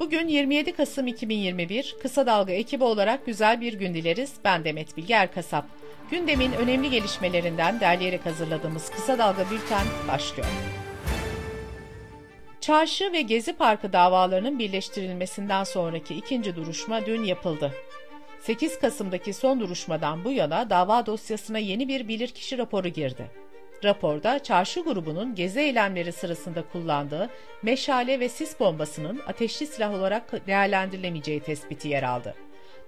Bugün 27 Kasım 2021, Kısa Dalga ekibi olarak güzel bir gün dileriz. Ben Demet Bilge Erkasap. Gündemin önemli gelişmelerinden derleyerek hazırladığımız Kısa Dalga Bülten başlıyor. Çarşı ve Gezi Parkı davalarının birleştirilmesinden sonraki ikinci duruşma dün yapıldı. 8 Kasım'daki son duruşmadan bu yana dava dosyasına yeni bir bilirkişi raporu girdi. Raporda çarşı grubunun gezi eylemleri sırasında kullandığı meşale ve sis bombasının ateşli silah olarak değerlendirilemeyeceği tespiti yer aldı.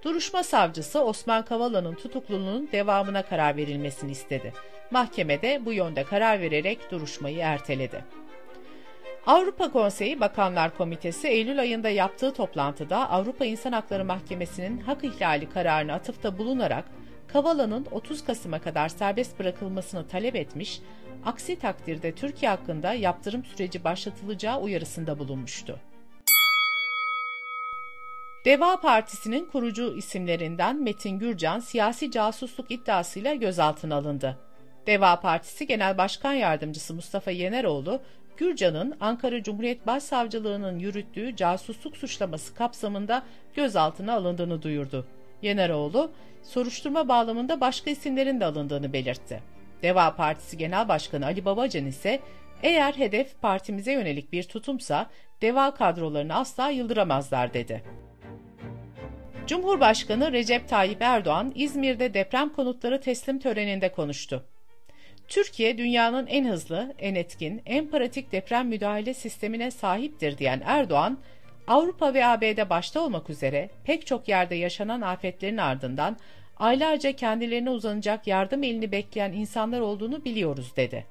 Duruşma savcısı Osman Kavala'nın tutukluluğunun devamına karar verilmesini istedi. Mahkemede bu yönde karar vererek duruşmayı erteledi. Avrupa Konseyi Bakanlar Komitesi Eylül ayında yaptığı toplantıda Avrupa İnsan Hakları Mahkemesi'nin hak ihlali kararını atıfta bulunarak Kavala'nın 30 Kasım'a kadar serbest bırakılmasını talep etmiş, aksi takdirde Türkiye hakkında yaptırım süreci başlatılacağı uyarısında bulunmuştu. Deva Partisi'nin kurucu isimlerinden Metin Gürcan siyasi casusluk iddiasıyla gözaltına alındı. Deva Partisi Genel Başkan Yardımcısı Mustafa Yeneroğlu, Gürcan'ın Ankara Cumhuriyet Başsavcılığı'nın yürüttüğü casusluk suçlaması kapsamında gözaltına alındığını duyurdu. Yeneroğlu, soruşturma bağlamında başka isimlerin de alındığını belirtti. Deva Partisi Genel Başkanı Ali Babacan ise eğer hedef partimize yönelik bir tutumsa deva kadrolarını asla yıldıramazlar dedi. Cumhurbaşkanı Recep Tayyip Erdoğan İzmir'de deprem konutları teslim töreninde konuştu. Türkiye dünyanın en hızlı, en etkin, en pratik deprem müdahale sistemine sahiptir diyen Erdoğan, Avrupa ve AB'de başta olmak üzere pek çok yerde yaşanan afetlerin ardından aylarca kendilerine uzanacak yardım elini bekleyen insanlar olduğunu biliyoruz dedi.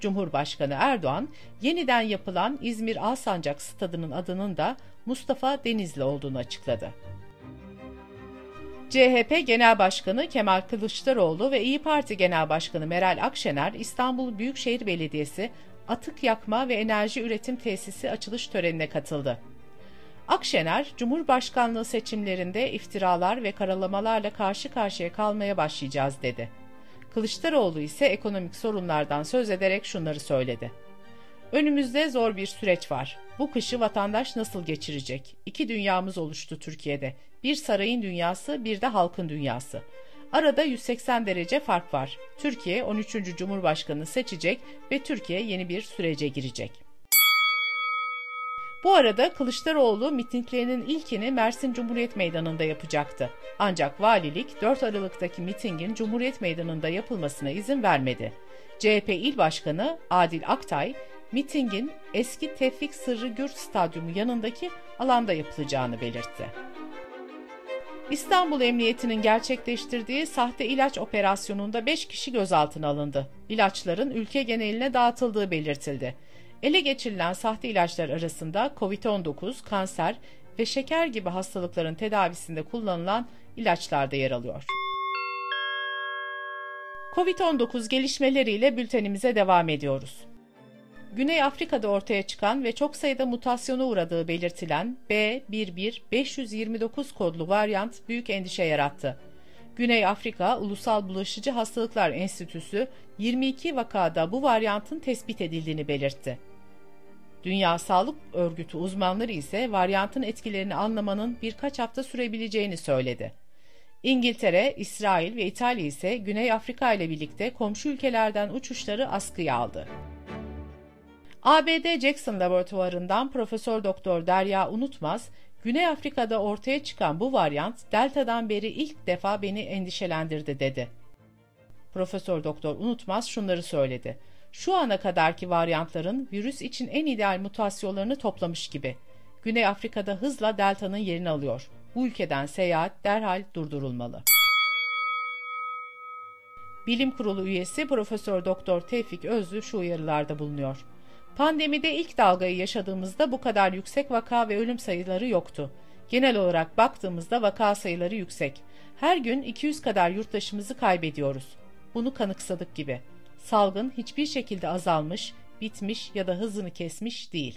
Cumhurbaşkanı Erdoğan, yeniden yapılan İzmir Alsancak Stadı'nın adının da Mustafa Denizli olduğunu açıkladı. CHP Genel Başkanı Kemal Kılıçdaroğlu ve İyi Parti Genel Başkanı Meral Akşener İstanbul Büyükşehir Belediyesi Atık Yakma ve Enerji Üretim Tesisi açılış törenine katıldı. Akşener, Cumhurbaşkanlığı seçimlerinde iftiralar ve karalamalarla karşı karşıya kalmaya başlayacağız dedi. Kılıçdaroğlu ise ekonomik sorunlardan söz ederek şunları söyledi. Önümüzde zor bir süreç var. Bu kışı vatandaş nasıl geçirecek? İki dünyamız oluştu Türkiye'de. Bir sarayın dünyası, bir de halkın dünyası. Arada 180 derece fark var. Türkiye 13. Cumhurbaşkanı seçecek ve Türkiye yeni bir sürece girecek. Bu arada Kılıçdaroğlu mitinglerinin ilkini Mersin Cumhuriyet Meydanı'nda yapacaktı. Ancak valilik 4 Aralık'taki mitingin Cumhuriyet Meydanı'nda yapılmasına izin vermedi. CHP İl Başkanı Adil Aktay, mitingin eski Tevfik Sırrı Gürt Stadyumu yanındaki alanda yapılacağını belirtti. İstanbul Emniyeti'nin gerçekleştirdiği sahte ilaç operasyonunda 5 kişi gözaltına alındı. İlaçların ülke geneline dağıtıldığı belirtildi. Ele geçirilen sahte ilaçlar arasında COVID-19, kanser ve şeker gibi hastalıkların tedavisinde kullanılan ilaçlar da yer alıyor. COVID-19 gelişmeleriyle bültenimize devam ediyoruz. Güney Afrika'da ortaya çıkan ve çok sayıda mutasyona uğradığı belirtilen B11529 kodlu varyant büyük endişe yarattı. Güney Afrika Ulusal Bulaşıcı Hastalıklar Enstitüsü 22 vakada bu varyantın tespit edildiğini belirtti. Dünya Sağlık Örgütü uzmanları ise varyantın etkilerini anlamanın birkaç hafta sürebileceğini söyledi. İngiltere, İsrail ve İtalya ise Güney Afrika ile birlikte komşu ülkelerden uçuşları askıya aldı. ABD Jackson Laboratuvarından Profesör Doktor Derya Unutmaz, Güney Afrika'da ortaya çıkan bu varyant Delta'dan beri ilk defa beni endişelendirdi dedi. Profesör Doktor Unutmaz şunları söyledi şu ana kadarki varyantların virüs için en ideal mutasyonlarını toplamış gibi. Güney Afrika'da hızla delta'nın yerini alıyor. Bu ülkeden seyahat derhal durdurulmalı. Bilim Kurulu üyesi Profesör Doktor Tevfik Özlü şu uyarılarda bulunuyor. Pandemide ilk dalgayı yaşadığımızda bu kadar yüksek vaka ve ölüm sayıları yoktu. Genel olarak baktığımızda vaka sayıları yüksek. Her gün 200 kadar yurttaşımızı kaybediyoruz. Bunu kanıksadık gibi salgın hiçbir şekilde azalmış, bitmiş ya da hızını kesmiş değil.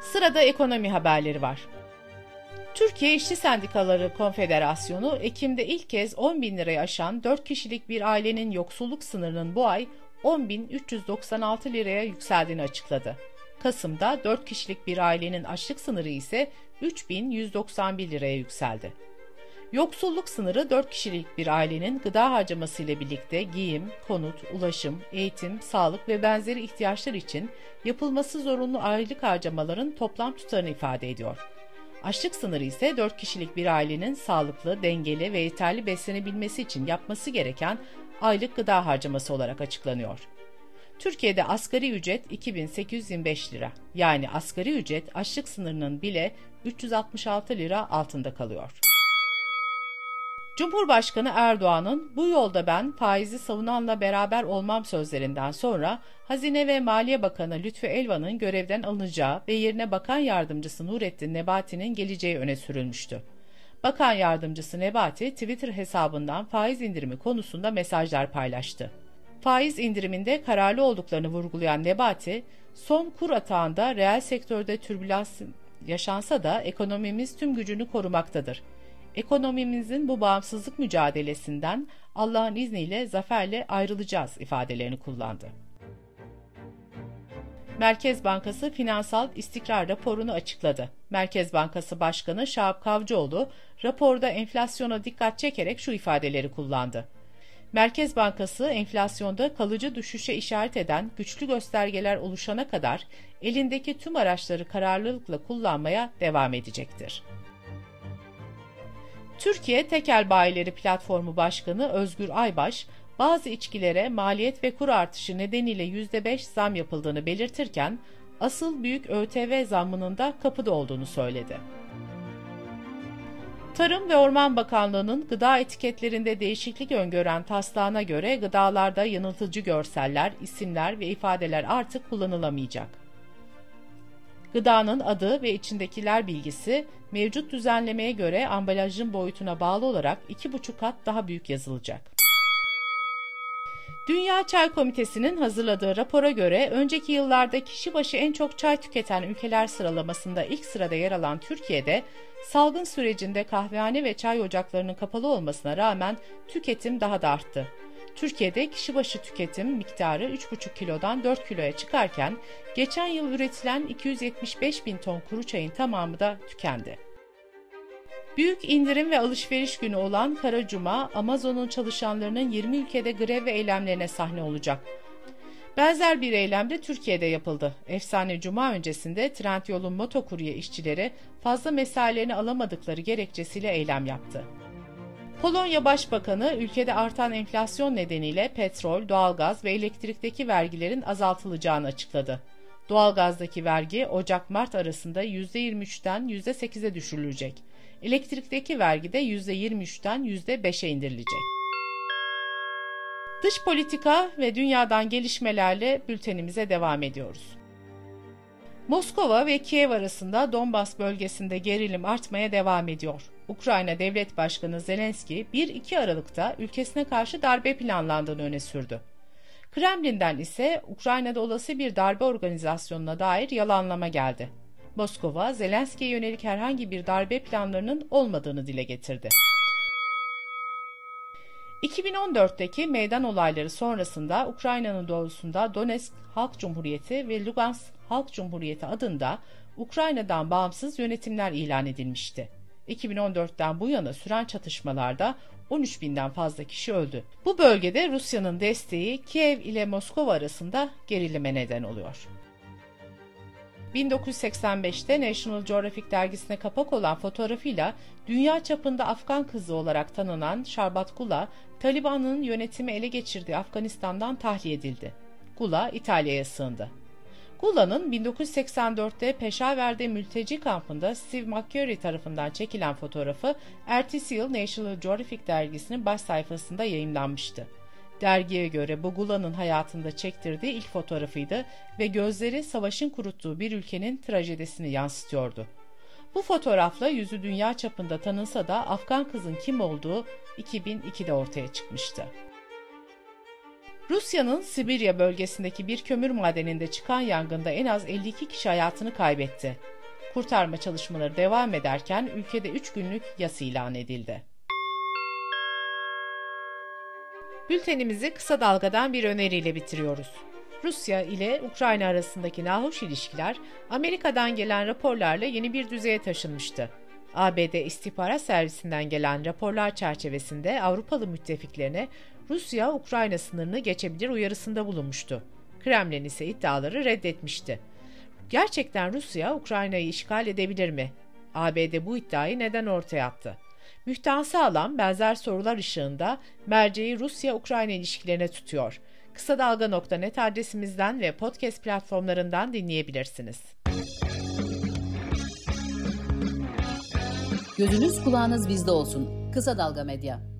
Sırada ekonomi haberleri var. Türkiye İşçi Sendikaları Konfederasyonu Ekim'de ilk kez 10 bin lirayı aşan 4 kişilik bir ailenin yoksulluk sınırının bu ay 10.396 liraya yükseldiğini açıkladı. Kasım'da 4 kişilik bir ailenin açlık sınırı ise 3191 liraya yükseldi. Yoksulluk sınırı 4 kişilik bir ailenin gıda harcaması ile birlikte giyim, konut, ulaşım, eğitim, sağlık ve benzeri ihtiyaçlar için yapılması zorunlu aylık harcamaların toplam tutarını ifade ediyor. Açlık sınırı ise 4 kişilik bir ailenin sağlıklı, dengeli ve yeterli beslenebilmesi için yapması gereken aylık gıda harcaması olarak açıklanıyor. Türkiye'de asgari ücret 2825 lira. Yani asgari ücret açlık sınırının bile 366 lira altında kalıyor. Cumhurbaşkanı Erdoğan'ın bu yolda ben faizi savunanla beraber olmam sözlerinden sonra Hazine ve Maliye Bakanı Lütfü Elvan'ın görevden alınacağı ve yerine Bakan Yardımcısı Nurettin Nebati'nin geleceği öne sürülmüştü. Bakan Yardımcısı Nebati Twitter hesabından faiz indirimi konusunda mesajlar paylaştı. Faiz indiriminde kararlı olduklarını vurgulayan Nebati, son kur atağında reel sektörde türbülans yaşansa da ekonomimiz tüm gücünü korumaktadır. Ekonomimizin bu bağımsızlık mücadelesinden Allah'ın izniyle zaferle ayrılacağız ifadelerini kullandı. Merkez Bankası finansal istikrar raporunu açıkladı. Merkez Bankası Başkanı Şahap Kavcıoğlu raporda enflasyona dikkat çekerek şu ifadeleri kullandı. Merkez Bankası enflasyonda kalıcı düşüşe işaret eden güçlü göstergeler oluşana kadar elindeki tüm araçları kararlılıkla kullanmaya devam edecektir. Türkiye Tekel Bayileri Platformu Başkanı Özgür Aybaş, bazı içkilere maliyet ve kur artışı nedeniyle %5 zam yapıldığını belirtirken, asıl büyük ÖTV zammının da kapıda olduğunu söyledi. Tarım ve Orman Bakanlığı'nın gıda etiketlerinde değişiklik öngören taslağına göre gıdalarda yanıltıcı görseller, isimler ve ifadeler artık kullanılamayacak. Gıdanın adı ve içindekiler bilgisi mevcut düzenlemeye göre ambalajın boyutuna bağlı olarak 2,5 kat daha büyük yazılacak. Dünya Çay Komitesi'nin hazırladığı rapora göre önceki yıllarda kişi başı en çok çay tüketen ülkeler sıralamasında ilk sırada yer alan Türkiye'de salgın sürecinde kahvehane ve çay ocaklarının kapalı olmasına rağmen tüketim daha da arttı. Türkiye'de kişi başı tüketim miktarı 3,5 kilodan 4 kiloya çıkarken geçen yıl üretilen 275 bin ton kuru çayın tamamı da tükendi. Büyük indirim ve alışveriş günü olan Kara Cuma, Amazon'un çalışanlarının 20 ülkede grev ve eylemlerine sahne olacak. Benzer bir eylem de Türkiye'de yapıldı. Efsane Cuma öncesinde Trendyol'un motokurye işçileri fazla mesailerini alamadıkları gerekçesiyle eylem yaptı. Polonya Başbakanı ülkede artan enflasyon nedeniyle petrol, doğalgaz ve elektrikteki vergilerin azaltılacağını açıkladı. Doğalgazdaki vergi Ocak-Mart arasında %23'ten %8'e düşürülecek. Elektrikteki vergi de %23'ten %5'e indirilecek. Dış politika ve dünyadan gelişmelerle bültenimize devam ediyoruz. Moskova ve Kiev arasında Donbas bölgesinde gerilim artmaya devam ediyor. Ukrayna Devlet Başkanı Zelenski 1-2 Aralık'ta ülkesine karşı darbe planlandığını öne sürdü. Kremlin'den ise Ukrayna'da olası bir darbe organizasyonuna dair yalanlama geldi. Moskova, Zelenski'ye yönelik herhangi bir darbe planlarının olmadığını dile getirdi. 2014'teki meydan olayları sonrasında Ukrayna'nın doğusunda Donetsk Halk Cumhuriyeti ve Lugansk Halk Cumhuriyeti adında Ukrayna'dan bağımsız yönetimler ilan edilmişti. 2014'ten bu yana süren çatışmalarda 13 binden fazla kişi öldü. Bu bölgede Rusya'nın desteği Kiev ile Moskova arasında gerilime neden oluyor. 1985'te National Geographic dergisine kapak olan fotoğrafıyla dünya çapında Afgan kızı olarak tanınan Şarbat Gula, Taliban'ın yönetimi ele geçirdiği Afganistan'dan tahliye edildi. Gula İtalya'ya sığındı. Gula'nın 1984'te Peşaver'de mülteci kampında Steve McCurry tarafından çekilen fotoğrafı ertesi yıl National Geographic dergisinin baş sayfasında yayınlanmıştı. Dergiye göre bu Gula'nın hayatında çektirdiği ilk fotoğrafıydı ve gözleri savaşın kuruttuğu bir ülkenin trajedisini yansıtıyordu. Bu fotoğrafla yüzü dünya çapında tanınsa da Afgan kızın kim olduğu 2002'de ortaya çıkmıştı. Rusya'nın Sibirya bölgesindeki bir kömür madeninde çıkan yangında en az 52 kişi hayatını kaybetti. Kurtarma çalışmaları devam ederken ülkede 3 günlük yas ilan edildi. Bültenimizi kısa dalgadan bir öneriyle bitiriyoruz. Rusya ile Ukrayna arasındaki nahoş ilişkiler Amerika'dan gelen raporlarla yeni bir düzeye taşınmıştı. ABD istihbarat servisinden gelen raporlar çerçevesinde Avrupalı müttefiklerine Rusya-Ukrayna sınırını geçebilir uyarısında bulunmuştu. Kremlin ise iddiaları reddetmişti. Gerçekten Rusya Ukrayna'yı işgal edebilir mi? ABD bu iddiayı neden ortaya attı? Mühtansı alan benzer sorular ışığında merceği Rusya-Ukrayna ilişkilerine tutuyor. Kısa Dalga.net adresimizden ve podcast platformlarından dinleyebilirsiniz. Gözünüz kulağınız bizde olsun. Kısa Dalga Medya.